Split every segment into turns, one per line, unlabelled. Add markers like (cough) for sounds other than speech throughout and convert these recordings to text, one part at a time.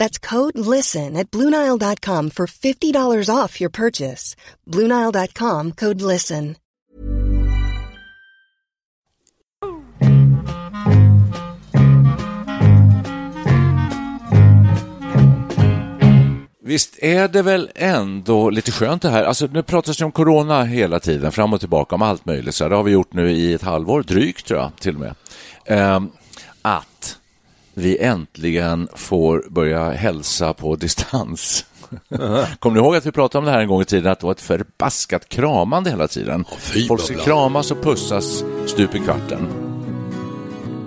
That's code LISTEN at Bluenile.com for $50 off your purchase. Bluenile.com code LISTEN.
Visst är det väl ändå lite skönt det här? Alltså nu pratas det om corona hela tiden, fram och tillbaka, om allt möjligt. Så det har vi gjort nu i ett halvår, drygt tror jag till och med. Um, att vi äntligen får börja hälsa på distans. (laughs) Kommer ni ihåg att vi pratade om det här en gång i tiden, att det var ett förbaskat kramande hela tiden?
fy
Folk ska kramas och pussas stup i kvarten.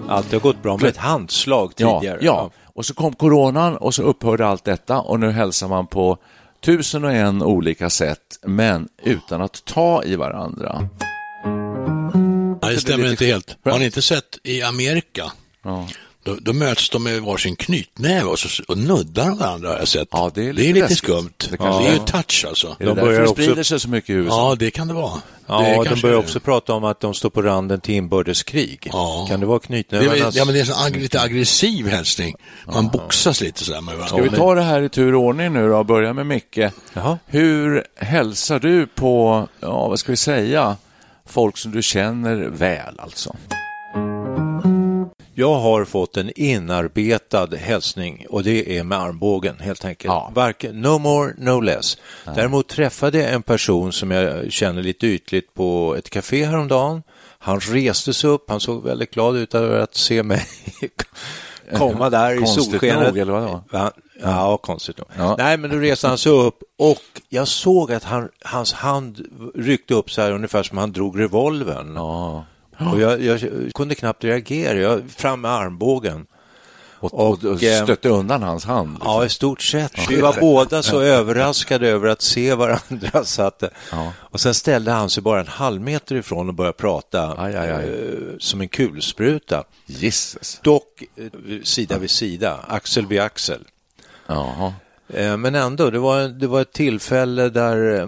Allt har gått bra med ett handslag
Ja,
tidigare.
ja, och så kom coronan och så upphörde allt detta och nu hälsar man på tusen och en olika sätt, men utan att ta i varandra.
Nej, det stämmer inte helt. Har ni inte sett i Amerika?
Ja.
Då, då möts de med varsin knytnäve och, så, och nuddar varandra har jag sett.
Ja, det är lite
det är lite skumt.
Det
Det,
kanske
är ju touch alltså.
Är det
De
därför
börjar
det
också-
sprider sig så mycket i USA?
Ja, det kan det vara.
Ja,
det
de börjar också prata om att de står på randen till inbördeskrig.
Ja.
Kan det vara
Det
knytnävarnas...
ja, men det är en ag- lite aggressiv hälsning. Man boxas lite sådär med varandra.
Ska vi ta det här i tur och ordning nu då och börja med Micke?
Jaha.
Hur hälsar du på, ja vad ska vi säga, folk som du känner väl alltså?
Jag har fått en inarbetad hälsning och det är med armbågen helt enkelt.
Ja.
Varken, no more, no less. Däremot träffade jag en person som jag känner lite ytligt på ett café häromdagen. Han reste sig upp, han såg väldigt glad ut över att se mig (laughs) komma där i solskenet.
nog, eller vadå?
Ja, ja, konstigt nog.
Ja.
Nej, men då reste han sig upp och jag såg att han, hans hand ryckte upp så här ungefär som han drog revolvern.
Ja.
Och jag, jag kunde knappt reagera, jag fram med armbågen.
Och, och, och
eh,
stötte undan hans hand?
Ja, i stort sett. Vi var båda så överraskade över att se varandra. (laughs) Så att,
Ja.
Och sen ställde han sig bara en halv meter ifrån och började prata
Aj, aj, aj.
eh, som en kulspruta.
Gisses.
Dock eh, sida vid sida, axel vid axel.
Jaha.
Eh, Men ändå, det var, det var ett tillfälle där eh,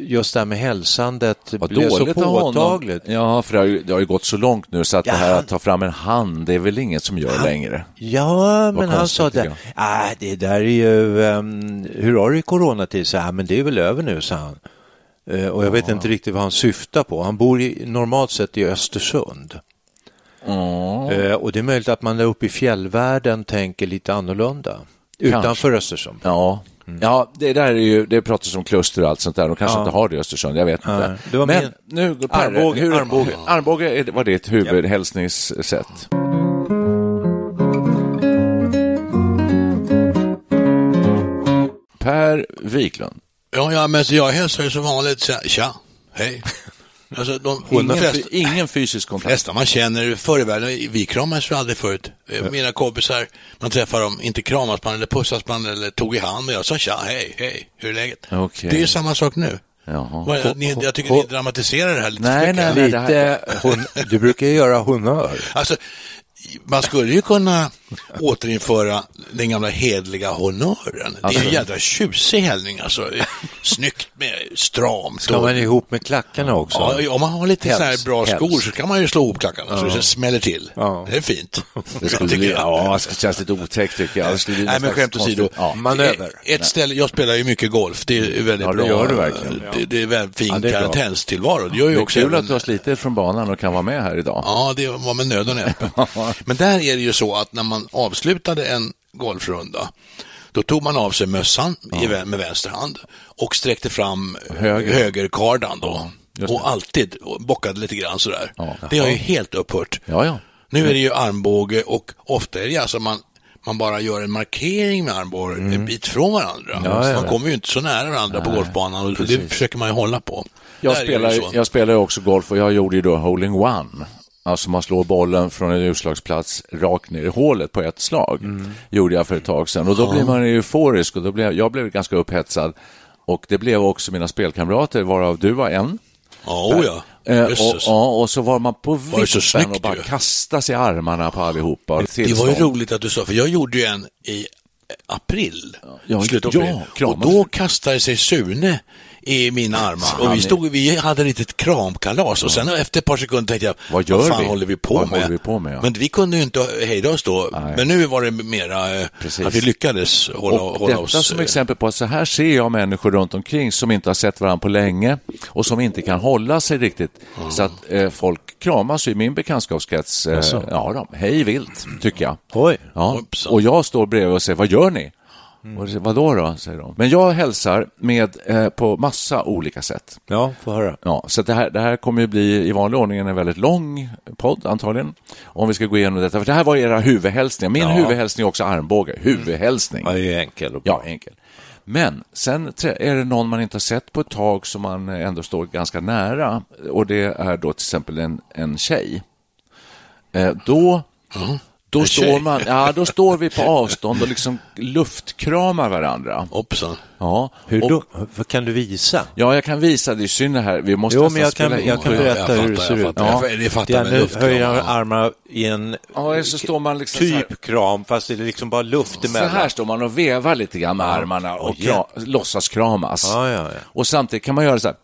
just det här med hälsandet
Vad
blev så påtagligt.
Ja, för det har, ju, det har ju gått så långt nu så att
Ja,
det här
han-
att ta fram en hand, det är väl inget som gör längre.
Ja, men han sa det. Ah, det där är ju, um, hur har du i coronatid? Så, ah, men det är väl över nu, sa han. Eh, och jag vet inte riktigt vad han syftar på. Han bor i, normalt sett i Östersund. Eh, och det är möjligt att man där uppe i fjällvärlden tänker lite annorlunda. Utanför Östersund.
Ja. Ja, det där är ju, det pratas om kluster och allt sånt där. De kanske
Ja.
inte har det i Östersund, jag vet
Nej,
inte.
det var
Men
min-
nu, Perre,
Armbåge,
hur,
armbåge.
armbåge är- var ditt huvudhälsningssätt. Per Wiklund.
Ja, ja, men så jag hälsar ju som vanligt. Tja, hej. Alltså, de,
Ingen, fy- ingen fysisk kontakt.
flesta man känner förr i världen, vi kramas ju aldrig förut. Eh, Mina kompisar, man träffar dem, inte kramas man eller pussas man eller tog i hand, men jag sa tja, hej, hej, hur är läget?
Okej.
Det är ju samma sak nu.
Jaha.
Ni, jag tycker ni dramatiserar det här lite
Nej, nej, nej. det här-
Lite, hon, du brukar ju göra honör.
Alltså, man skulle ju kunna återinföra den gamla hedliga honören. Det är en jädra tjusig hällning alltså. Snyggt med stramt.
Ska man ihop med klackarna också?
Ja, om man har lite så här bra skor
helst.
så kan man ju slå ihop klackarna så det smäller till.
Ja.
Det är fint.
Det skulle bli, ja, det känns lite otäckt tycker jag.
Nej, men skämt åsido.
Ja.
Manöver.
Ett ställe, jag spelar ju mycket golf, det är väldigt
Ja, det
bra.
gör du verkligen.
Det, det är väldigt fin
Ja,
karantänstillvaro. Det gör ju
Det är
också
kul
även-
att du har slitit från banan och kan vara med här idag.
Ja, det var med nöd och näppe. (laughs) Men där är det ju så att när man avslutade en golfrunda, då tog man av sig mössan vä- med vänster hand och sträckte fram
Höger.
högerkardan då. Och alltid bockade lite grann sådär.
Ja.
Det har ju helt upphört.
Ja, ja.
Nu är det ju armbåge och ofta är det alltså man, man bara gör en markering med armbågen en bit från varandra.
Mm. Ja, ja,
man
ja.
kommer ju inte så nära varandra på golfbanan och det försöker man ju hålla på.
Jag spelar, jag spelar också golf och jag gjorde ju då holding one. Alltså man slår bollen från en utslagsplats rakt ner i hålet på ett slag.
Mm.
Gjorde jag för ett tag sedan och då blir man euforisk och då blev, jag blev ganska upphetsad. Och det blev också mina spelkamrater, varav du var en.
Ja, oh ja.
Eh, och, ja, och så var man på vippen och bara
ju.
kasta sig i armarna på allihopa.
Det var ju roligt att du sa, för jag gjorde ju en i april.
Ja,
slutet av
ja,
april.
kramas.
och då kastade sig Sune i mina armar och vi, stod, vi hade ett litet kramkalas och sen efter ett par sekunder tänkte jag,
Vad gör
fan
vi?
håller vi på
Vad
med?
håller vi på med, ja.
Men vi kunde ju inte hejda oss då,
Nej.
men nu var det mera eh,
Precis.
att vi lyckades hålla,
Och
hålla
detta
oss...
som
eh,
exempel på att så här ser jag människor runt omkring som inte har sett varandra på länge och som inte kan hålla sig riktigt. Så att eh, folk kramas i min bekantskapskrets. Eh, ja, de, hej vilt, tycker jag.
Oj.
Ja. Och jag står bredvid och säger, vad gör ni? Och vad då, säger de. Men jag hälsar med eh, på massa olika sätt.
Ja, få höra.
Ja, så det, här, det här kommer ju bli i vanlig ordning en väldigt lång podd antagligen. Om vi ska gå igenom detta. För det här var era huvudhälsningar. Min
Ja.
huvudhälsning är också armbåge. Huvudhälsning.
Ja, det är enkel och bra.
Ja, enkel. Men sen är det någon man inte har sett på ett tag som man ändå står ganska nära och det är då till exempel en, en tjej. Eh, då då, står man, ja, då står vi på avstånd och liksom luftkramar varandra.
Hoppsan.
Ja,
Hur
och,
då? Vad kan du visa?
ja, jag kan visa, det är synd det här, vi måste
Jo, men jag
spela
kan,
in
jag kan
det.
Ja,
berätta
jag
hur det
fattar,
ser
jag
ut.
Jag- det fattar
det
med
nu höjer jag
ja.
armarna i en
Ja, så står man liksom så
typ kram, fast det är liksom bara luft
Så
emellan.
här står man och vevar lite grann med armarna och
Oj, ja.
kra- låtsas kramas.
Ja, ja, ja.
Och samtidigt kan man göra så här.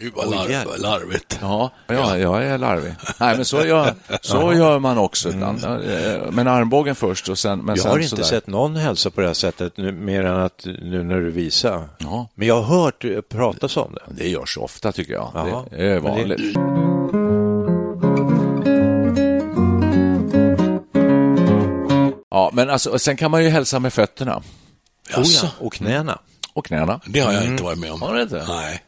Gud vad larv,
jävlar.
larvigt.
Ja, ja, jag är larvig. Nej, men så gör, (laughs) så gör man också ibland. Eh, Men armbågen först och sen... Men
Jag
sen
har inte
sådär.
sett någon hälsa på det här sättet, nu, mer än att nu när du visar.
Ja.
Men jag har hört eh, pratas om det.
Det görs ofta tycker jag.
Jaha.
Det är vanligt. Ja, men alltså, sen kan man ju hälsa med fötterna?
Oh ja, och knäna.
och knäna.
Det har jag inte varit med om.
Har du inte?
Nej.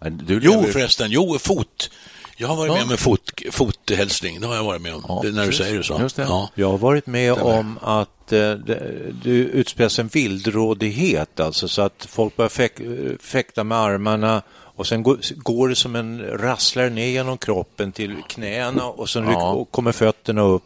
Du
Jo,
lever-
förresten. Jo, fot. Jag har varit med om en fot, fothälsning. Det har jag varit med om.
Ja,
när du
precis.
säger det så.
Just det.
Ja.
Jag har varit med
Stämmer.
om att eh, det, utspelas en vildrådighet, alltså så att folk börjar fäk, fäkta med armarna och sen går, går det som en rasslar ner genom kroppen till knäna och sen
Ja.
och kommer fötterna upp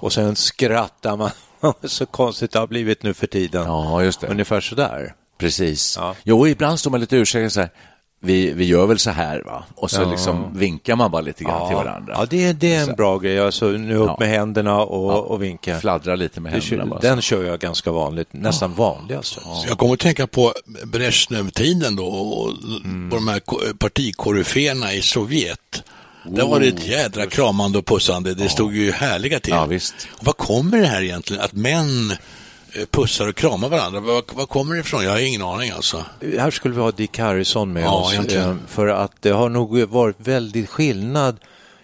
och sen skrattar man. (laughs) så konstigt det har blivit nu för tiden.
Ja, just det.
Ungefär så där.
Precis.
Ja.
Jo, ibland står man lite ursäktad så här. Vi, vi gör väl så här, va? Och så liksom vinkar man bara lite grann till varandra.
ja det, det är en bra grej. Alltså, nu upp
Ja.
med händerna och,
Ja.
och vinka.
Fladdra lite med händerna
kör,
bara.
den kör jag ganska vanligt, nästan vanlig alltså.
Så Jag kommer att tänka på Brezhnev-tiden då och
Mm.
på de här ko- partikoryféerna i Sovjet. Där var det ett jädra kramande och pussande. Det stod ju härliga till.
Ja, visst.
Och vad kommer det här egentligen? Att män pussar och kramar varandra. Vad, vad kommer det ifrån? Jag har ingen aning alltså.
Här skulle vi ha Dick Harrison med
Ja,
oss.
egentligen.
eh, För att det har nog varit väldigt skillnad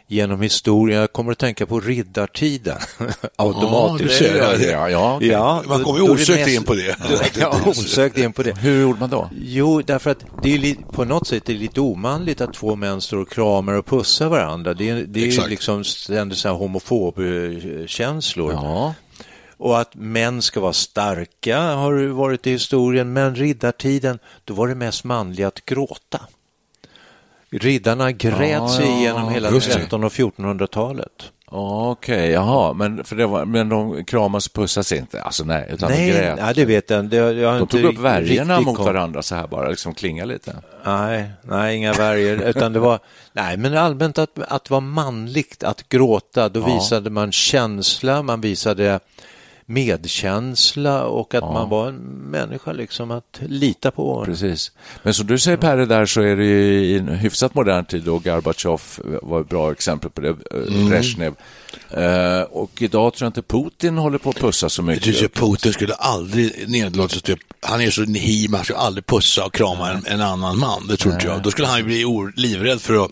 genom historien. Jag kommer att tänka på riddartiden (laughs) automatiskt.
du ser det.
Ja, ja, okej.
Ja,
Man kommer ju osökt
mest-
in på det. (laughs)
Ja, osökt in på det.
Hur gjorde man då?
Jo, därför att det är li- på något sätt är det lite omanligt att två män står och kramar och pussar varandra. Det är, det är liksom ständigt så här homofobkänslor.
Ja,
Och att män ska vara starka har varit i historien, men riddartiden, då var det mest manliga att gråta. Riddarna grät
Ja,
sig
ja,
igenom hela
just det.
1300 och 1400-talet.
okej, jaha, men, för det var, men de kramas och pussas inte? Alltså nej, utan de
Nej,
grät.
nej, det vet jag. Det, jag har
De tog upp värjorna mot
kom-
varandra så här bara, liksom klinga lite.
Nej, nej, inga värjor, utan det var, nej, men allmänt att, att vara manligt, att gråta, då
Ja.
visade man känsla, man visade medkänsla och att man var en människa liksom att lita på.
Precis. Men som du säger Perre där så är det ju i en hyfsat modern tid och Gorbatjov var ett bra exempel på det, mm. Brezhnev. Eh, och idag tror jag inte Putin håller på att pussa så
Jag
mycket.
tycker Putin skulle aldrig nedlåta sig typ, han är så nihim, han skulle aldrig pussa och krama en, en annan man, det tror inte jag. Då skulle han ju bli livrädd för att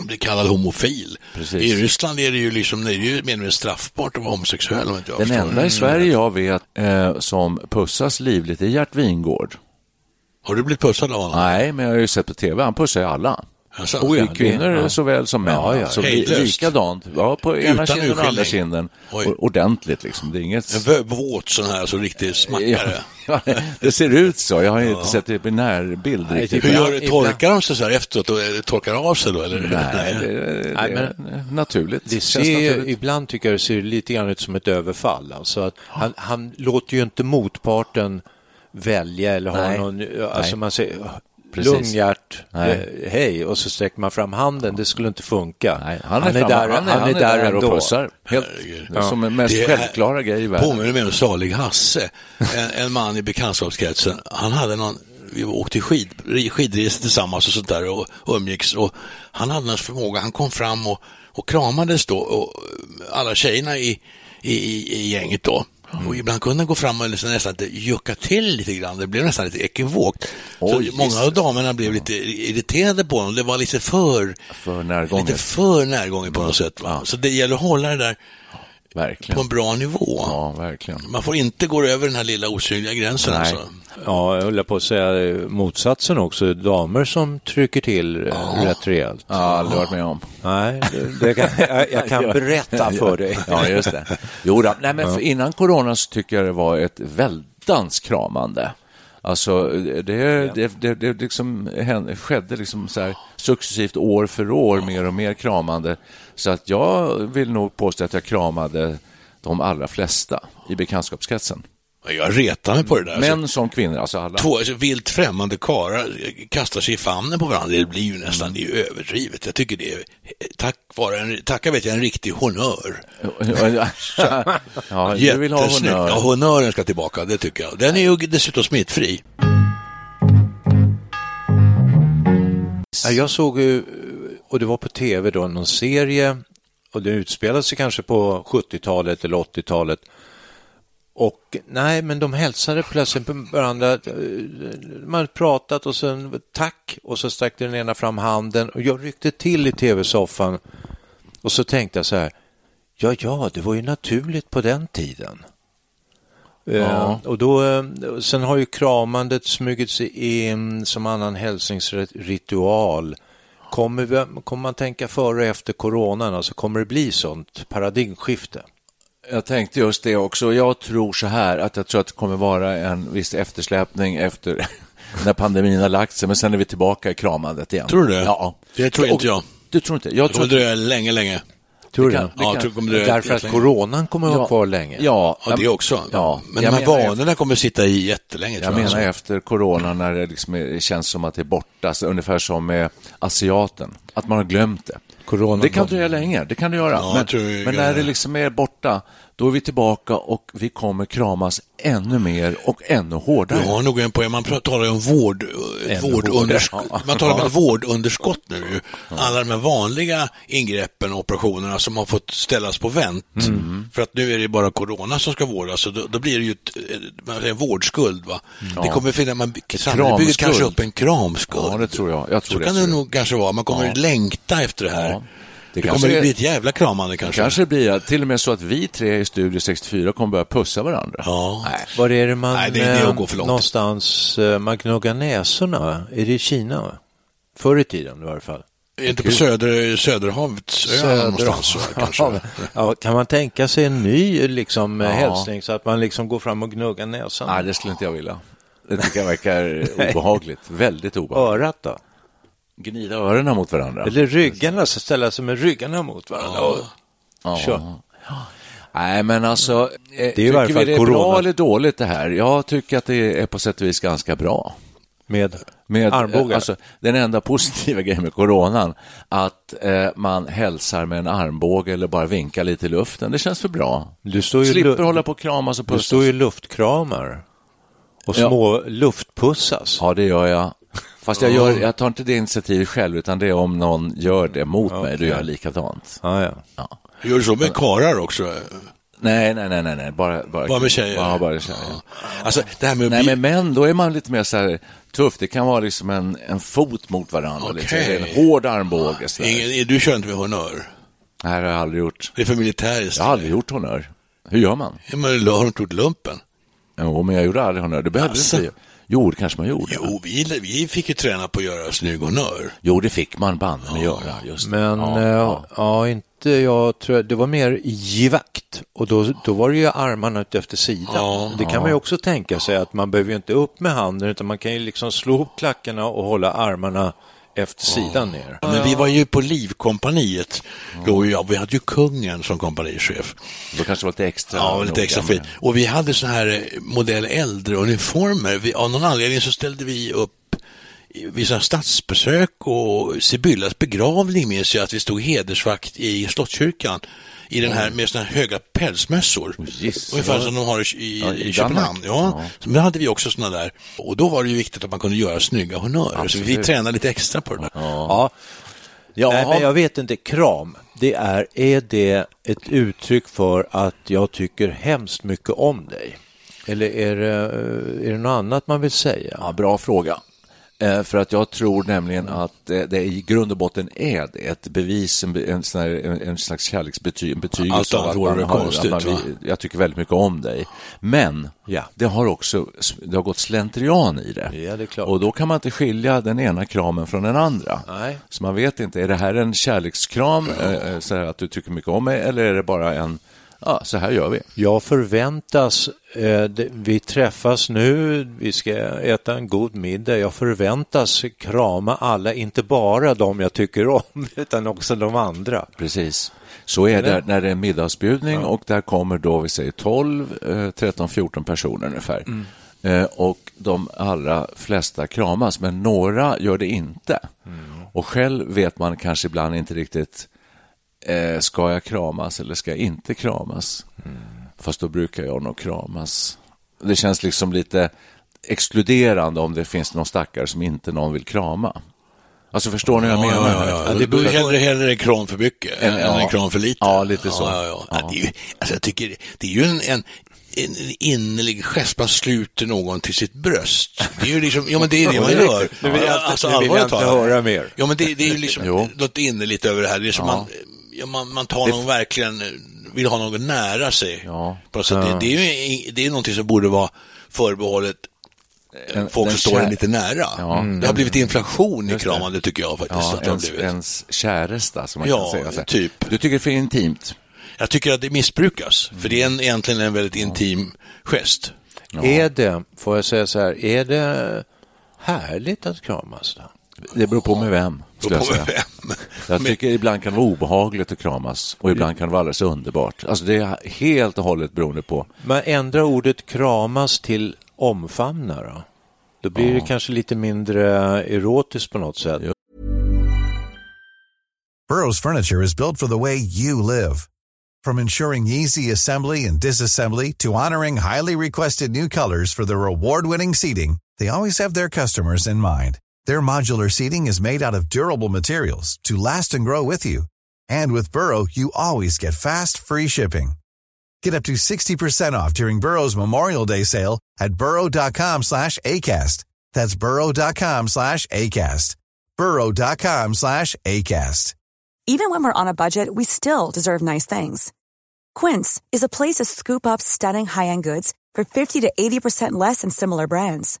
bli kallad homofil.
Precis.
I Ryssland är det ju liksom, det är ju mer straffbart att vara homosexuell om inte jag
Den
förstår.
enda i Sverige jag vet eh, som pussas livligt är Gert Wingård.
Har du blivit pussad av honom?
Nej, men jag har ju sett på tv, han pussar ju alla.
Alltså,
Oh ja.
Kvinnor
det- ja.
såväl som män.
Ja, ja.
Alltså, likadant. Ja, på ena
Utan
kinden och andra kinden. Ordentligt liksom. Det är inget...
En våt sån här, så riktigt smackare. (laughs)
Ja, det ser ut så. Jag har inte sett det på närbild
Nej,
riktigt.
Hur gör det? Torkar de sig så här efteråt och eh, torkar av sig då? Eller?
Nej, det, det
Nej,
är naturligt.
Det ser,
naturligt.
ibland tycker jag det ser lite grann ut som ett överfall. Alltså att han, han låter ju inte motparten välja eller ha
Nej.
någon, alltså
Nej.
man säger
Precis.
lugn Gert,
Nej.
eh, hej, och så sträcker man fram handen, det skulle inte funka.
Nej, han är, framme,
där,
han är, han är där, och
ändå.
pussar. Helt, är som den mest
Det är-
självklara grej i världen.
Påminner mig om Salig Hasse, en, en man i bekantskapskretsen. Han hade någon, vi åkte skid, skidresor tillsammans och sånt där och, och umgicks. Och han hade någon förmåga, han kom fram och, och kramades då, och alla tjejerna i, i, i, i gänget då.
Mm.
Och ibland kunde han gå fram och liksom nästan jucka till lite grann. Det blev nästan lite ekivokt. Så
Oj,
många
visst.
av damerna blev lite irriterade på honom. Det var lite för,
För närgånget.
lite för närgånget på något sätt. Va? Så det gäller att hålla det där på
Verkligen.
en bra nivå.
Ja, verkligen.
Man får inte gå över den här lilla osynliga gränsen.
Nej.
Alltså.
Ja, jag höll på att säga motsatsen också, damer som trycker till eh, rätt rejält.
Har aldrig varit med om.
Nej, det, det kan, (laughs) jag, jag kan berätta för dig.
Ja, just det. Jo då. Nej, men innan corona så tycker jag det var ett väldans kramande. Alltså, det, det, det, det liksom hände, skedde liksom så här successivt år för år, mer och mer kramande. Så att jag vill nog påstå att jag kramade de allra flesta i bekantskapskretsen.
Jag retar mig på det där.
Män
Alltså,
som kvinnor, alltså alla.
två alltså, vilt främmande karlar kastar sig i famnen på varandra. Det blir ju nästan det är ju överdrivet. Jag tycker det är, tack vare en, tacka vet jag, en riktig honnör. (laughs)
ja, du vill ha honnör.
Ja, honnören ska tillbaka, det tycker jag. Den är ju dessutom smittfri.
Ja, jag såg ju, och det var på tv då, någon serie och det utspelade sig kanske på 70-talet eller 80-talet. Och nej, men de hälsade plötsligt på varandra. Man hade pratat och sen tack och så sträckte den ena fram handen och jag ryckte till i tv-soffan och så tänkte jag så här, ja, ja, det var ju naturligt på den tiden.
Ja.
Eh, Och då, eh, sen har ju kramandet smugit sig in som annan hälsningsritual. Kommer, vi, kommer man tänka före och efter coronan, alltså kommer det bli sånt paradigmskifte?
Jag tänkte just det också. Jag tror så här att jag tror att det kommer vara en viss eftersläpning efter (laughs) när pandemin har lagt sig, men sen är vi tillbaka i kramandet igen.
Tror du det?
Ja.
Det tror inte jag.
Du tror inte? Jag
Det
tror
kommer dröja länge, länge.
Tror
Det
du?
kan-
Ja, jag tror det kommer dröja
Därför att coronan kommer att vara kvar länge?
Ja,
Ja, det också.
Ja,
Men
jag
de här vanorna kommer sitta i jättelänge.
Jag
tror
menar
alltså.
efter corona när det liksom känns som att det är borta, så ungefär som med asiaten, att man har glömt det.
Corona-
det kan dröja länge, det kan det göra.
Ja,
men men när
det.
det liksom är borta, då är vi tillbaka och vi kommer kramas ännu mer och ännu hårdare.
Du har nog en poäng. Man talar ju om vård, ett vårdunderskott. Man talar om ett vårdunderskott nu. Alla de här vanliga ingreppen och operationerna som har fått ställas på vänt. För att nu är det bara corona som ska vårdas. Så då, då blir det ju ett, eh, man säger, vårdskuld. Va? Det kommer finnas, man, samhället bygger kanske upp en kramskuld.
Ja, det tror jag. jag tror
så
det,
kan det nog kanske vara. Man kommer
Ja.
längta efter det här. Det,
Det
kommer
kanske är-
bli ett jävla kramande kanske.
Kanske blir det till och med så att vi tre i Studio 64 kommer börja pussa varandra.
Ja.
Nej.
Var är det man
Nej, det är det att
eh,
gå för långt.
någonstans eh, man gnuggar näsorna? Är det i Kina? Förr i tiden i varje fall.
Inte på söder, Söderhavsöarna någonstans. va, kanske. (laughs)
ja, kan man tänka sig en ny liksom,
Ja.
hälsning så att man liksom går fram och gnuggar näsan?
Nej, det skulle inte jag vilja. Det tycker jag verkar (laughs) obehagligt. Väldigt obehagligt.
Örat då?
Gnida öronen mot varandra.
Eller ryggarna, så ställa sig med ryggarna mot varandra. och-
Ja.
Kör.
Nej, men alltså, eh,
i varje
tycker
fall
vi det är
corona.
bra eller dåligt det här? Jag tycker att det är på sätt och vis ganska bra.
Med,
Med,
armbågar?
Alltså, den enda positiva (laughs) grejen med coronan, att eh, man hälsar med en armbåge eller bara vinkar lite i luften. Det känns för bra.
Du står ju
Slipper hålla på och kramas och
det
pussas.
står ju luftkramar och
Ja.
små luftpussas.
Ja, det gör jag. Fast jag, gör, jag tar inte det initiativet själv, utan det är om någon gör det mot mig, då gör jag likadant.
Ja, ja.
Ja.
Gör du så med karlar också?
Nej, nej, nej, nej, nej. Bara, bara,
Bara med tjejer?
Ja, bara tjejer.
Alltså, det här med
Nej, men män, då är man lite mer så här tuff. Det kan vara liksom en, en fot mot varandra.
Okej.
Liksom. En hård armbåge. Så.
Ingen, du kör inte med honnör?
Nej, det har jag aldrig gjort.
Det är för militäriskt.
Jag har aldrig gjort honnör. Hur gör man?
Ja, men har du inte gjort lumpen?
Jo, men jag gjorde aldrig honnör. Det behövdes
Jaså?
inte. Jo, det kanske man gjorde.
Jo, vi, vi fick ju träna på att göra snygg honnör.
Jo, det fick man banne med göra. Just.
Men
ja,
ja,
ja.
ja, inte jag tror det var mer givakt och då, då var det ju armarna ut efter sidan.
Ja,
det kan man ju också tänka sig att man behöver ju inte upp med handen utan man kan ju liksom slå ihop klackarna och hålla armarna efter sidan ner.
Ja, Men vi var ju på Livkompaniet. Då, ja, vi hade ju kungen som kompanichef.
Då kanske det var lite extra.
Ja, lite extra fint. Och vi hade så här eh, modell äldreuniformer. Av någon anledning så ställde vi upp sådana statsbesök och Sibyllas begravning minns jag att vi stod hedersvakt i Slottskyrkan i den här med sådana här höga pälsmössor.
Yes.
Ungefär
Ja.
som de har i, i,
Ja, i
i Köpenhamn. Ja.
Ja.
Så Men hade vi också sådana där. Och då var det ju viktigt att man kunde göra snygga honnörer. Så vi fick träna lite extra på det där.
Ja,
Ja,
Nej, men jag vet inte, kram, det är, är det ett uttryck för att jag tycker hemskt mycket om dig? Eller är det, är det något annat man vill säga?
Ja, bra fråga. Eh, För att jag tror nämligen att eh, det i grund och botten är ett bevis, en, en, en, slags kärleksbetyg, en betygelse
Allt annat vore konstigt,
att vi, jag tycker väldigt mycket om dig. Men
Ja.
det har också det har gått slentrian i det.
Ja, det är klart.
Och då kan man inte skilja den ena kramen från den andra.
Nej.
Så man vet inte, är det här en kärlekskram, eh, så att du tycker mycket om mig, eller är det bara en, ja, så här gör vi.
Jag förväntas, eh, vi träffas nu, vi ska äta en god middag, jag förväntas krama alla, inte bara de jag tycker om, (laughs) utan också de andra.
Precis. Så är det när det är en middagsbjudning och där kommer då, vi säger 12, eh, 13, 14 personer ungefär. Eh, Och de allra flesta kramas, men några gör det inte. Och själv vet man kanske ibland inte riktigt, eh, ska jag kramas eller ska jag inte kramas? Fast då brukar jag nog kramas. Det känns liksom lite exkluderande om det finns någon stackare som inte någon vill krama. Alltså förstår ni vad jag menar?
Ja, ja, ja. Det blir hellre, hellre en kran för mycket än,
Ja.
än en kran för lite.
Ja, lite så.
Ja, ja, ja.
Ja.
Det är ju, alltså jag tycker det är ju en, en, en innerlig gest, man sluter någon till sitt bröst. Det är ju liksom, ja men det är det man gör.
Nu vill jag
Ja,
inte-
alltså,
nu vill jag
allvarligt
inte
talat.
höra mer.
Ja men det, det är ju liksom något innerligt över det här. Det är som
Ja.
man, ja, man, man tar någon verkligen, vill ha någon nära sig.
Ja.
På något sätt. Det, det är ju det är någonting som borde vara förbehållet eh,
En-
folk
den
som står en
kär-
lite nära.
Ja.
Det har blivit inflation i
det.
kramande tycker jag faktiskt.
Ja,
att det har
ens,
blivit.
ens käresta, som man
Ja,
kan säga. Så
typ.
Du tycker det är för intimt?
Jag tycker att det missbrukas, för det är en, egentligen en väldigt intim gest.
Är det, får jag säga så här, är det härligt att kramas? Då?
Det beror på med vem, skulle jag säga.
på med vem.
Jag
Men-
tycker ibland kan det vara obehagligt att kramas och ibland kan det vara alldeles underbart. Alltså det är helt och hållet beroende på.
Man ändrar ordet kramas till omfamna då? Då blir det kanske lite mindre erotiskt på något sätt.
Burrow's furniture is built for the way you live. From ensuring easy assembly and disassembly to honoring highly requested new colors for their award-winning seating, they always have their customers in mind. Their modular seating is made out of durable materials to last and grow with you. And with Burrow, you always get fast, free shipping. Get up to 60% off during Burrow's Memorial Day sale at burrow.com slash ACAST. That's burrow.com slash ACAST. burrow.com slash ACAST.
Even when we're on a budget, we still deserve nice things. Quince is a place to scoop up stunning high-end goods for 50 to 80% less than similar brands.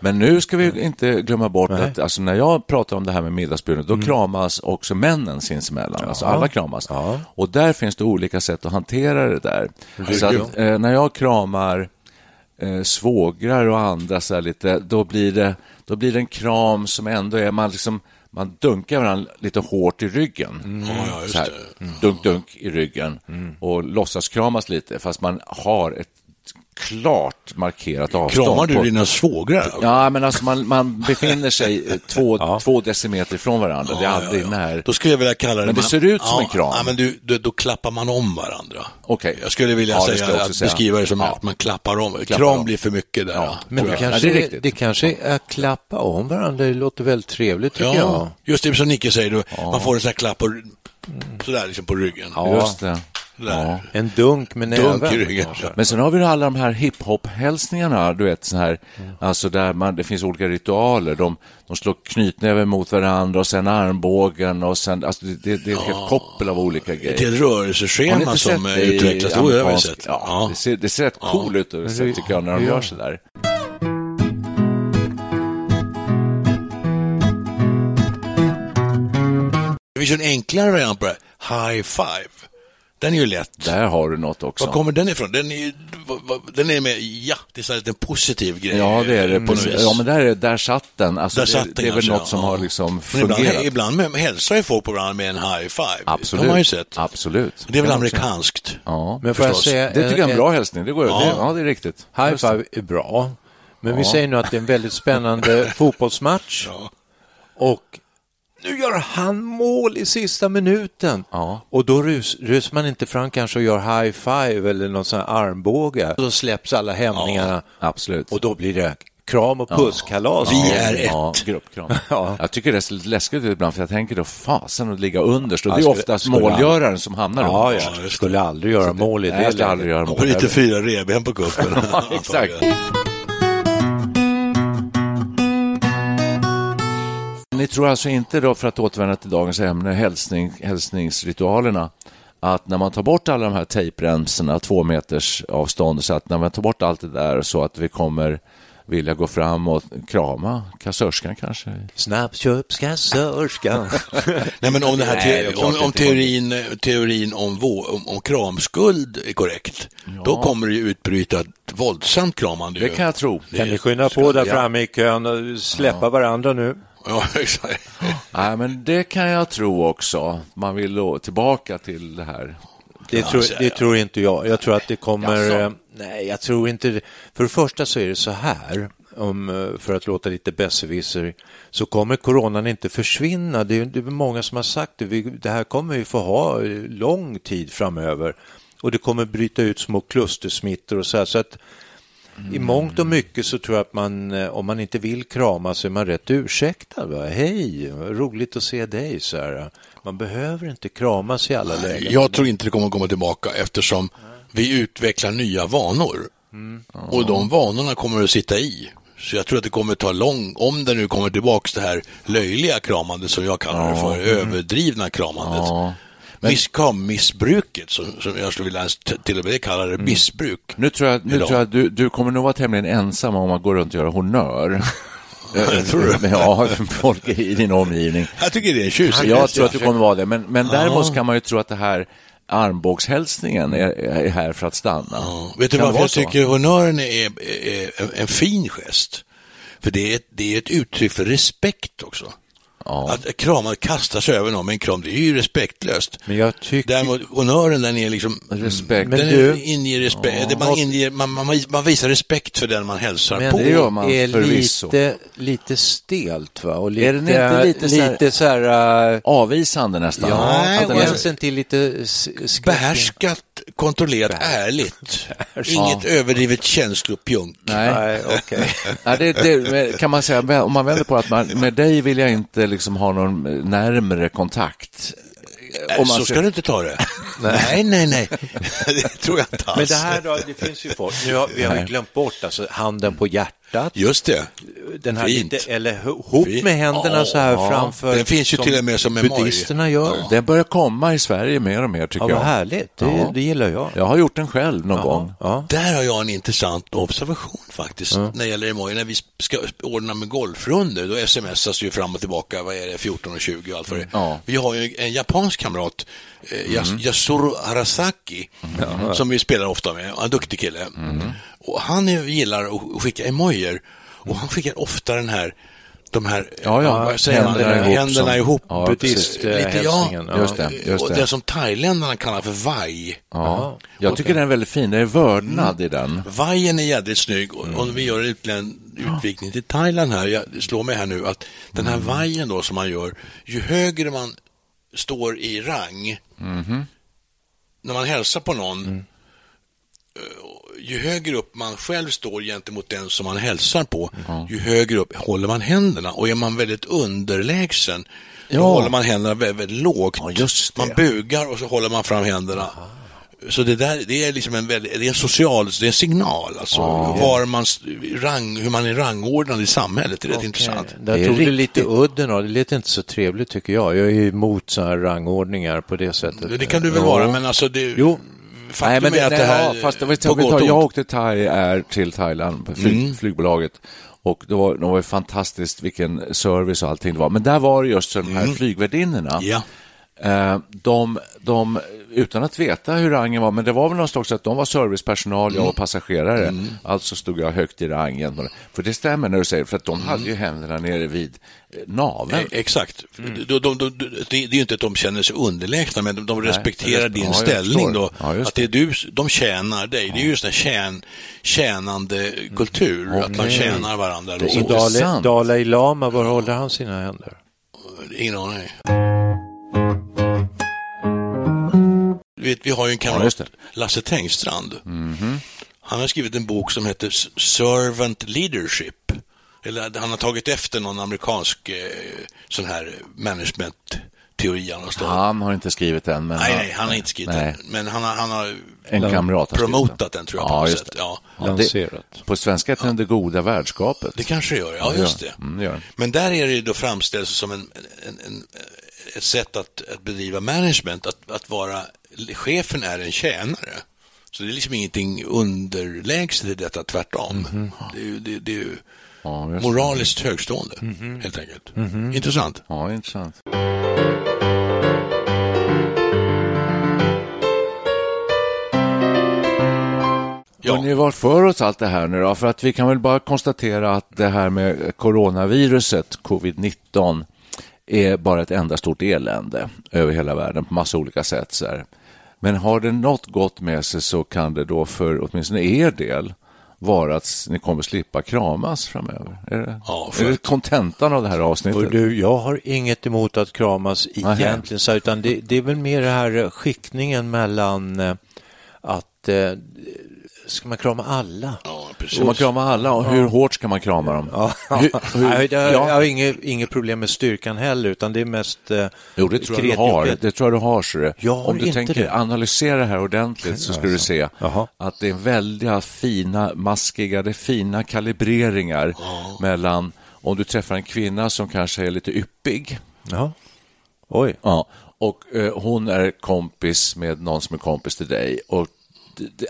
Men nu ska vi inte glömma bort
Nej.
att alltså, när jag pratar om det här med middagsbjudandet, då kramas också männen sinsemellan. Alltså alla kramas.
Ja.
Och där finns det olika sätt att hantera det där. Så att, eh, när jag kramar eh, svågrar och andra så här lite, då blir det då blir det en kram som ändå är, man liksom man dunkar varandra lite hårt i ryggen.
Ja, ja, just
Så här,
det.
Dunk, dunk i ryggen och låtsas kramas lite fast man har ett klart markerat avstånd.
Kramar du
på-
dina svågrar?
Ja, men alltså man, man befinner sig eh, två, (laughs) två decimeter ifrån varandra. det är
Ja,
aldrig
ja, ja.
när.
Då skulle jag vilja kalla det...
Men det
man-
ser ut som
ja,
en kram.
Ja, men du, då, då klappar man om varandra.
Okej.
Jag skulle vilja
Ja,
säga,
skulle jag
att
säga.
beskriva det som
Ja.
att man klappar om.
Klappar
Kram
om.
blir för mycket där.
Ja,
Men det kanske,
Ja, det är
det,
riktigt.
det kanske är att klappa om varandra, det låter väldigt trevligt tycker jag.
Ja, just det som Nicke säger, då, man får en sån här klapp på, sådär liksom på ryggen.
Ja.
Just det. Ja.
En dunk med näven.
Men sen har vi alla de här hiphop-hälsningarna, du vet, så här, alltså där man, det finns olika ritualer. De, de slår knytnäven mot varandra och sen armbågen och sen, alltså det, det, det är ett koppel av olika
Ett
grejer.
helt
Har ni
rörelseschema som eh,
det
utvecklas. Jo, det har
amerikansk-
sett.
Ja,
Ja.
Det, ser, det ser rätt cool ut, så tycker jag, när de gör så där.
Det finns en enklare variant på det här. High five. Den är ju lätt.
Där har du något också.
Var kommer den ifrån? Den är den är med, ja, det är så här lite en positiv grej.
Ja, det är det.
på något
Precis.
vis.
Ja, men där, är- där satt den. Alltså,
Där
det,
satt den
det är väl
kanske,
något som
ja.
har liksom
Men ibland,
fungerat.
ibland med, hälsar ju folk på varandra med en high five.
Absolut.
Det har man ju sett.
Absolut.
Det är väl amerikanskt.
Ja.
Men får jag säga,
Det tycker jag är en bra hälsning. Det går, ja. Det, ja, det är riktigt.
High five är bra, men vi säger nu att det är en väldigt spännande (laughs) fotbollsmatch
Ja.
och nu gör han mål i sista minuten.
Ja.
Och då rus, rusar man inte fram kanske och gör high five eller någon sån här armbåge. Då släpps alla hämningarna
Absolut.
och då blir det kram och pusskalas.
Vi är ett.
Ja, gruppkram. (laughs)
Ja.
Jag tycker det är lite läskigt ibland för jag tänker då fasen att ligga underst. Och
Ja,
det är oftast målgöraren som hamnar
Ja,
underst.
ja, jag skulle aldrig göra mål i
Nej,
det
jag skulle aldrig göra mål.
Och lite fyra revben på kuppen. (laughs)
Ja, exakt. Ni tror alltså inte då, för att återvända till dagens ämne, hälsning, hälsningsritualerna, att när man tar bort alla de här tejpremsorna, två meters avstånd, så att när man tar bort allt det där så att vi kommer vilja gå fram och krama kassörskan kanske?
Snabbköpskassörskan. (laughs)
Nej, men om, det här te- om, om teorin, teorin om, vå, om, om kramskuld är korrekt, då kommer det ju utbryta ett våldsamt kramande.
Det kan jag tro.
Kan ni skynda på där
Ja.
framme i kön och släppa varandra nu?
Ja, (laughs) exakt.
Nej, men det kan jag tro också. Man vill tillbaka till det här.
Det, tror, det tror inte jag. Jag tror att det kommer... Eh, Nej, jag tror inte. För det första så är det så här, om, eh, för att låta lite besserwisser, så kommer coronan inte försvinna. Det är, det är många som har sagt det. Vi, det här kommer vi få ha eh, lång tid framöver. Och det kommer bryta ut små klustersmittor och så här. Så att i mångt och mycket så tror jag att man, eh, om man inte vill krama så är man rätt ursäktad. Va? Hej, roligt att se dig. Så här. Man behöver inte kramas i alla lägen.
Jag tror inte det kommer att komma tillbaka eftersom vi utvecklar nya vanor. Och de vanorna kommer att sitta i. Så jag tror att det kommer att ta lång, om det nu kommer tillbaka det här löjliga kramandet som jag kallar det för, överdrivna kramandet.
Ja.
Miss, krammissbruket, som, som jag skulle vilja till och med kalla det missbruk.
Nu tror jag, nu
Idag.
tror jag att du, du kommer nog vara tämligen ensam om att gå runt och göra honör. (laughs)
Tror du?
Ja, folk i din omgivning.
Jag tycker det är en tjusig
Jag tror att du kommer vara det, men, men däremot kan man ju tro att det här armbågshälsningen är, är här för att stanna.
Ja. Vet du
Kan
varför jag
så?
tycker honören är, är, är en, fin gest? För det är, det är ett uttryck för respekt också.
Ja.
Att krama, kasta sig över någon med en kram, det är ju respektlöst.
Men jag tycker...
Däremot honören, den är liksom...
Respekt.
Men
den
du-
inger respekt, det man, inger, man, man, man visar respekt för den man hälsar
Men
på.
det gör man
är
förvisso.
lite, lite stelt va? Och lite,
Är den inte lite så här-
lite så här... äh,
Avvisande nästan.
ja,
Nej, och
gränsen till lite skräck-
Behärskat, kontrollerat, ärligt. Inget överdrivet känslopjunk.
Nej.
Okej. (laughs)
Ja, det, det, kan man säga, om man vänder på att man, med dig vill jag inte liksom ha någon närmre kontakt. Om man
så ska du inte ta det. (laughs) nej, nej, nej. (laughs) det tror jag inte alls.
Men det här då, det finns ju folk, nu har, vi har ju glömt bort alltså handen på hjärtat,
Just det.
den här
Fint.
lite, eller ihop
Fint.
med händerna så här
Ja,
framför.
den finns ju till och med som en.
Buddhisterna gör. Ja,
Det börjar komma i Sverige mer och mer tycker
vad
jag.
härligt, det,
Ja.
det gillar jag.
Jag har gjort den själv någon gång.
Ja.
Där har jag en intressant observation faktiskt när det gäller emojis. När vi ska ordna med golfrunder, då smsas ju fram och tillbaka, vad är det, 14 och 20 och allt vad det är.
Ja.
Vi har ju en japansk kamrat, eh, Yas- Yasuro Arasaki, som vi spelar ofta med, en duktig kille. Och han gillar att skicka emojier och han skickar ofta den här de här,
Ja, ja,
säger man,
händerna ihop
händerna
som-
ihop.
Ja,
Buddhist,
Lite, ja.
Just det, just
och
det.
det som thailändarna kallar för vaj.
Ja. Jag tycker den är väldigt fin. Det är vördnad i
Mm.
den.
Vajen är jädrigt snygg och
Mm.
om vi gör en utvikning till Thailand här, jag slår mig här nu att den
Mm.
här vajen då som man gör, ju högre man står i rang,
Mhm.
när man hälsar på någon,
Mm.
eh, ju högre upp man själv står gentemot den som man hälsar på, ju högre upp håller man händerna och är man väldigt underlägsen, då
Ja.
håller man händerna väldigt, väldigt lågt.
Ja.
Man bugar och så håller man fram händerna. Så det där, det är liksom en väldigt, det är en social, det är en signal alltså. Var man, rang, hur man är rangordnad i samhället, det är rätt intressant.
Där
Det är
tog det
riktigt.
lite udden av. Det lät inte så trevligt tycker jag. Jag är ju emot sådana här rangordningar på det sättet.
Det kan du väl
Ja.
vara, men alltså det,
Jo.
faktum
Nej, men
är att det här,
ja, fast det var,
på gott
jag åkte Thai Air till Thailand, på flyg,
Mm.
flygbolaget. Och det var, det var fantastiskt vilken service och allting det var. Men där var det just de här flygvärdinnorna.
Mm. Ja.
Eh, de, de, utan att veta hur rangen var, men det var väl någon slags att de var servicepersonal, jag var passagerare. Alltså stod jag högt i rangen. För det stämmer när du säger, för att de hade ju händerna nere vid eh, naveln.
Eh, Exakt.
Mm.
De, de, de, de, det är ju inte att de känner sig underlägsna, men de, de respekterar
respekt-
din
ja,
ställning då.
Ja,
att det är du, de tjänar dig. Det är just en tjän, tjänande kultur, att man tjänar varandra.
Det är
Dalai. Dalai Lama, var håller han sina händer?
Ingen aning. Vet, vi har ju en
Ja,
kamrat,
det.
Lasse Tengstrand. Han har skrivit en bok som heter Servant Leadership. Eller han har tagit efter någon amerikansk eh, sån här management-teori han har stått.
Han har inte skrivit den, men
Nej, nej, han har inte skrivit
Nej.
den. Men han har, han har
en kamrat har
promotat den, tror jag, på
Ja,
något sätt. Ja,
Ja, det,
Lanserat.
på svenska heter den Det goda värdskapet.
det kanske gör. Ja,
Ja,
just det.
mm, det gör.
Men där är det ju då framställs som en, en, en, ett sätt att, att bedriva management, att, att vara, chefen är en tjänare. Så det är liksom ingenting underlägset i detta, tvärtom. Det är det, det är
Ja,
moraliskt högstående, helt enkelt. Intressant.
Ja, intressant.
Ja.
Hörrni, vad för oss allt det här nu då? För att vi kan väl bara konstatera att det här med coronaviruset, covid-19, är bara ett enda stort elände över hela världen på massa olika sätt. Så här. Men har det något gott med sig så kan det då för åtminstone er del vara att ni kommer slippa kramas framöver. Är det,
Ja,
är det kontentan av det här avsnittet?
Och du, jag har inget emot att kramas egentligen, så, utan det, det är väl mer det här skiktningen mellan eh, att eh, ska man krama alla?
Ja, precis.
Ska man krama alla och hur hårt ska man krama dem? Hur- hur- (laughs)
det, jag
ja.
har inget, inget problem med styrkan heller, utan det är mest eh,
Jo, det tror jag du har. Det tror jag du har. Så det.
Jag har
Om du
inte
tänker
det.
analysera det här ordentligt så ska du se
Jaha.
att det är väldiga, fina, maskiga, det är fina kalibreringar mellan om du träffar en kvinna som kanske är lite yppig
Ja. Oj.
ja, och eh, hon är kompis med någon som är kompis till dig och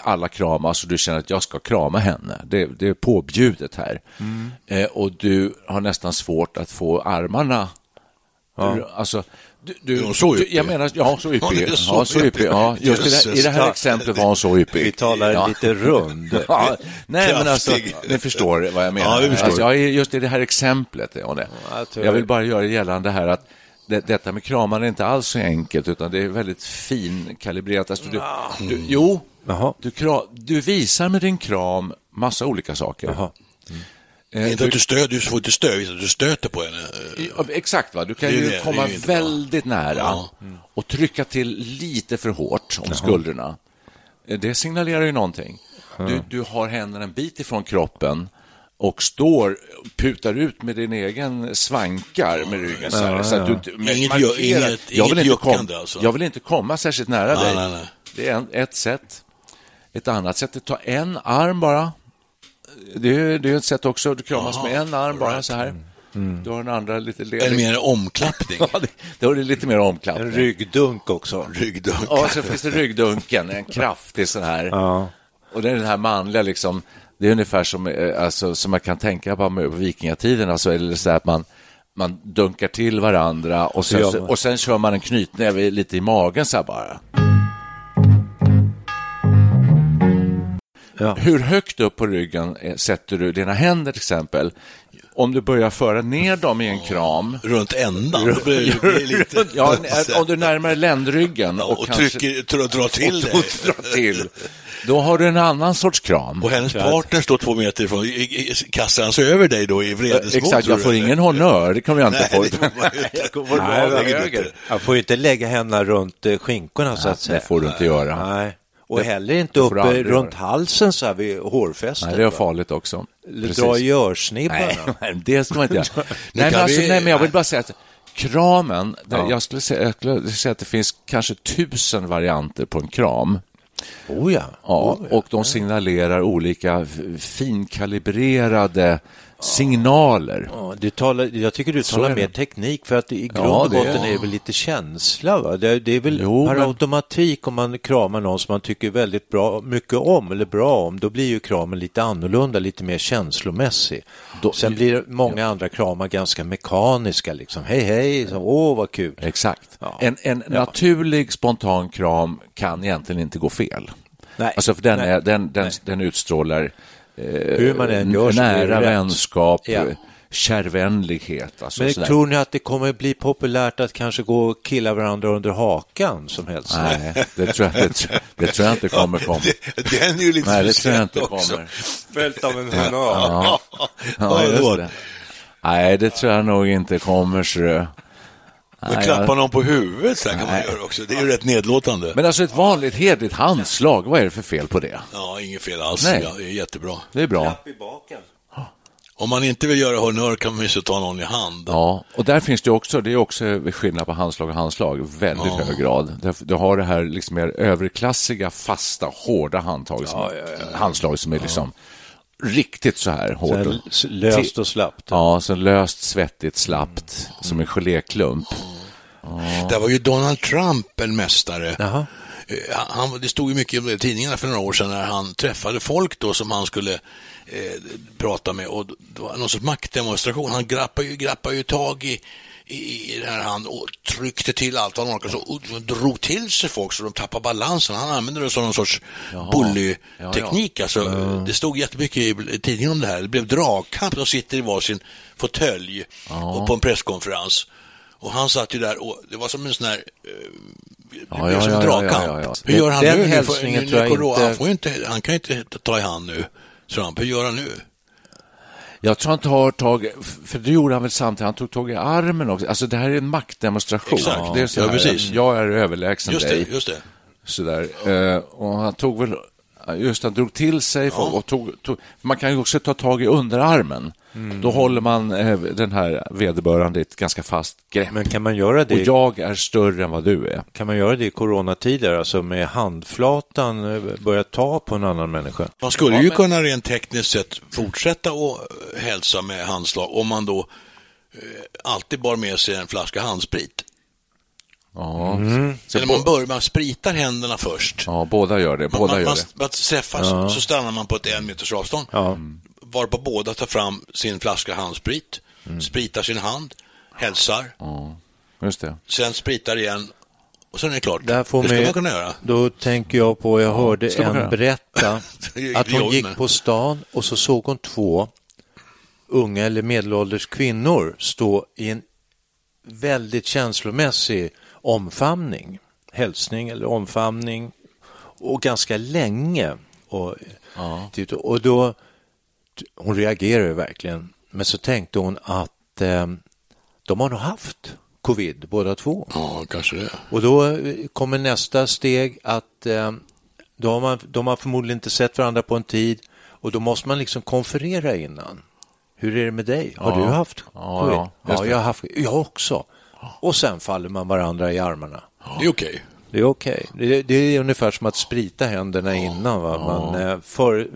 alla kramas och du känner att jag ska krama henne. Det, det är påbjudet här.
Mm.
Eh, och du har nästan svårt att få armarna Alltså, du, du,
Är hon så
du,
yppig?
jag menar, ja, så
Hon
yppig.
är så
ja, så yppig. Ja, just i det, här- I det här exemplet var hon så yppig.
Vi talar
ja.
lite rund. (laughs)
Ja, nej, men alltså, ni förstår vad jag menar.
Ja, vi förstår.
Alltså, ja, just i det här exemplet. Ja, det.
jag tror-
Jag vill bara göra gällande här att det, detta med kramar är inte alls så enkelt, utan det är väldigt finkalibrerat. Alltså, du, du, jo,
Jaha.
du, kra, du visar med din kram massa olika saker.
Jaha.
Eh,
Inte att du, stöter, du får inte stöta, du stöter på henne.
Ja, Exakt, va? du kan ju
det,
komma
inte bra.
väldigt nära
Ja.
och trycka till lite för hårt om skulderna. Eh, Det signalerar ju någonting. Du, du har händerna en bit ifrån kroppen och står, putar ut med din egen svankar med ryggen. Så, här, så att du inte men
Inget
markerar.
inget-
jag, vill
inget
inte kom,
alltså.
jag vill inte komma särskilt nära
Nej,
dig.
nej, nej.
Det är en, ett sätt. Ett annat sätt är att ta en arm bara. Det är, det är ett sätt också. Du kramas
Jaha,
med en arm bara
right.
så här. Du har den andra lite
Eller
ledig.
mer omklappning. (laughs)
Ja, det, då är det lite mer omklappning.
En ryggdunk också.
Ryggdunk.
Ja, så finns det ryggdunken, en kraftig sån här.
Ja.
Och det är den här manliga, liksom, det är ungefär som, eh, alltså, som man kan tänka på vikingatiden, alltså, eller så att man, man dunkar till varandra och sen,
man.
och sen kör man en knytnäve lite i magen så här bara.
Ja.
Hur högt upp på ryggen eh, sätter du dina händer till exempel? Om du börjar föra ner dem i en kram.
Runt ändan. Blir lite...
Ja, om du närmar ländryggen och,
och
kanske-
trycker, drar till
och,
dig.
och drar till, då har du en annan sorts kram.
Och hennes partner står två meter ifrån. Kastar han sig över dig då i vredesmål?
Exakt,
tror
jag får ingen honör, det kommer jag inte
Nej,
få.
det. (laughs)
Jag
det får ju inte lägga händerna runt eh, skinkorna så att
Det
säga.
får du inte göra.
Nej. Och heller inte
det aldrig
runt
göra.
halsen så här vid hårfästet.
Nej, det är farligt också.
Dra i örsnibbarna.
Nej, (laughs) nej, det ska man inte göra. (laughs) nej, men, alltså,
vi-
nej, men jag vill bara säga att kramen,
Ja.
jag, skulle säga, jag skulle säga att det finns kanske tusen varianter på en kram.
Oh ja.
Ja, och de signalerar olika finkalibrerade signaler.
Ja, du talar, jag tycker du talar mer teknik för att i grund
Ja,
och
det
botten
är-
det väl lite känsla. Va? Det, det är väl
Jo,
per
men-
automatik om man kramar någon som man tycker väldigt bra, mycket om eller bra om, då blir ju kramen lite annorlunda, lite mer känslomässig.
Då-
Sen blir många andra kramar ganska mekaniska, liksom hej hej, så, åh vad kul.
Exakt.
Ja.
En, en naturlig spontan kram kan egentligen inte gå fel.
Nej.
Alltså för den,
Nej.
är, den, den, den utstrålar
Hur man än gör
nära vänskap,
Ja.
eh, kärvänlighet. Alltså
Men
sådär.
tror ni att det kommer bli populärt att kanske gå och killa varandra under hakan som helst?
Nej, det tror, jag, det, tror- det tror jag inte kommer komma.
Det- Den är ju lite
Nej, det tror jag inte
också.
kommer.
Följt av en
Ja,
Ja, (laughs) då.
det. Nej, det tror jag nog inte kommer. Så.
Men
Nej,
klappa
jag-
någon på huvudet så här kan man göra också. Det är ju rätt nedlåtande.
Men alltså ett vanligt hederligt handslag, vad är det för fel på det?
Ja, inget fel alls.
Nej.
Ja, det är jättebra.
Det är bra.
i baken.
Om man inte vill göra honnör kan man ju så ta någon i hand.
Ja, och där finns det också, det är också skillnad på handslag och handslag, väldigt hög grad. Du har det här liksom mer överklassiga, fasta, hårda handtag som, handslag som är liksom riktigt så här hårt.
Så här löst och slappt.
Ja, så löst, svettigt, slappt, som en geléklump.
Där var ju Donald Trump en mästare.
Jaha.
Eh, Han, det stod ju mycket i tidningarna för några år sedan när han träffade folk då som han skulle eh, prata med och det var någon sorts maktdemonstration. Han grappade ju, grappade ju tag i, i, i den här hand och tryckte till allt vad han orkade och drog till sig folk så de tappade balansen. Han använde det som någon sorts bully-teknik. Alltså, Det stod jättemycket i tidningen om det här. Det blev dragkamp. De sitter i varsin fåtölj och på en presskonferens. Och han satt ju där och det var som en sån här eh, det
Ja,
blev
ja,
som
ja,
dragkamp.
ja, ja.
Hur gör han
Den
nu? Nu får-
hälsningen
nu-
tror jag
nu- corona-
inte-
Han, får inte, han kan ju inte ta i hand nu, Trump. Hur gör han nu?
Jag tror han tar tag, för det gjorde han väl samtidigt, han tog tag i armen också. Alltså det här är en maktdemonstration.
Exakt.
Det är så
Ja, precis.
Jag är överlägsen
Just
dig.
det, just det.
Sådär. Eh, och han tog väl, just han drog till sig och tog, tog, man kan ju också ta tag i underarmen.
Mm.
Då håller man eh, den här vederbörande i ett ganska fast grepp.
Men kan man göra
och
det,
jag är större än vad du är.
kan man göra det i coronatider, alltså med handflatan eh, börja ta på en annan människa?
Man skulle ju kunna rent tekniskt sett fortsätta att eh, hälsa med handslag om man då eh, alltid bar med sig en flaska handsprit.
Ja,
Mm.
så
Eller man börjar, man spritar händerna först.
ja båda gör det. Båda
man,
gör
man,
det.
man träffas, så stannar man på ett en meters avstånd.
Ja.
Varpå båda tar fram sin flaska handsprit,
Mm.
spritar sin hand, hälsar,
Ja, just det.
sen spritar igen och sen är det klart.
Där får
det ska
mig-
man kunna göra.
Då tänker jag på, jag hörde en
göra.
berätta (laughs)
Det
att hon gick på stan och så såg hon två unga eller medelålders kvinnor stå i en väldigt känslomässig omfamning, hälsning eller omfamning och ganska länge. Och, titta- och då, hon reagerade verkligen, men så tänkte hon att eh, de har nog haft covid båda två.
Ja, kanske det.
Och då eh, kommer nästa steg att eh, då har man, de har förmodligen inte sett varandra på en tid och då måste man liksom konferera innan. Hur är det med dig? Har
Ja.
du haft
Ja,
covid?
ja,
ja,
det.
jag har haft Jag också. Och sen faller man varandra i armarna.
Det är okej.
Det är okej. Det, det är ungefär som att sprita händerna innan. Va? Man, eh, för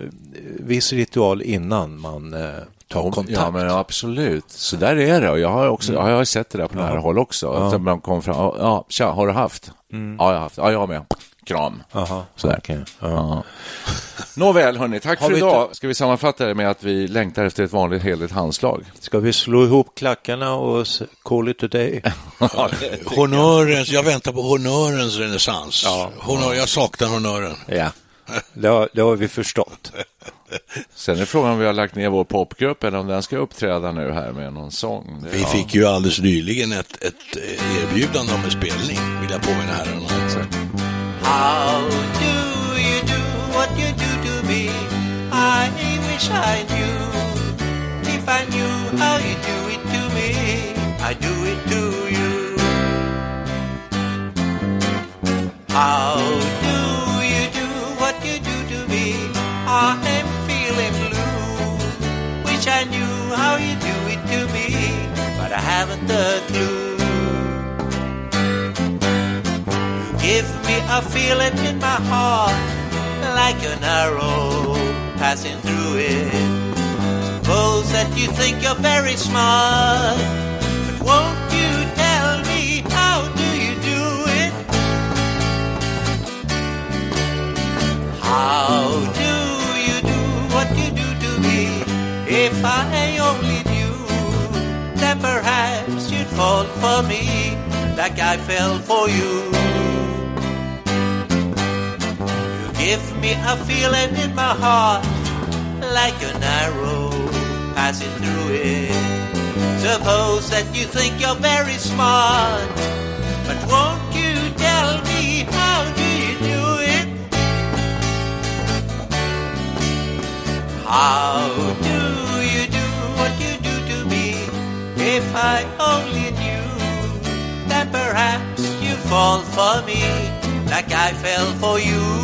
viss ritual innan man eh, tar kontakt.
Ja, men absolut. Så där är det. Och jag har också
Mm.
jag har sett det där på nära håll också. Att man kom fram, ja, tja, har du haft? Ja, jag har haft. Ja, jag med. Kram.
Aha,
Sådär.
Ja.
Ja. (laughs) Nåväl, hörni, tack
Har
för
vi
idag. Ska vi sammanfatta det med att vi längtar efter ett vanligt heligt handslag?
Ska vi slå ihop klackarna och call it a day? (laughs)
Honörens, jag väntar på honörens renässans.
Ja.
Honör, jag saknar honören.
ja. (laughs) Det har, det har vi förstått.
Sen är frågan om vi har lagt ner vår popgrupp eller om den ska uppträda nu här med någon sång.
Det, vi ja. fick ju alldeles nyligen ett, ett erbjudande om en spelning, vill jag påminna herrarna.
How do you do what you do to me? I wish I knew. If I knew how you do it to me, I do it to you. How do you do what you do to me? I'm feeling blue. Wish I knew how you do it to me, but I haven't a clue. Give me a feeling in my heart, like an arrow passing through it. Suppose that you think you're very smart, but won't you tell me how do you do it? How do you do what you do to me? If I only knew that perhaps you'd fall for me like I fell for. You me a feeling in my heart like an arrow passing through it. Suppose that you think you're very smart, but won't you tell me how do you do it? How do you do what you do to me? If I only knew that perhaps you fall for me like I fell for you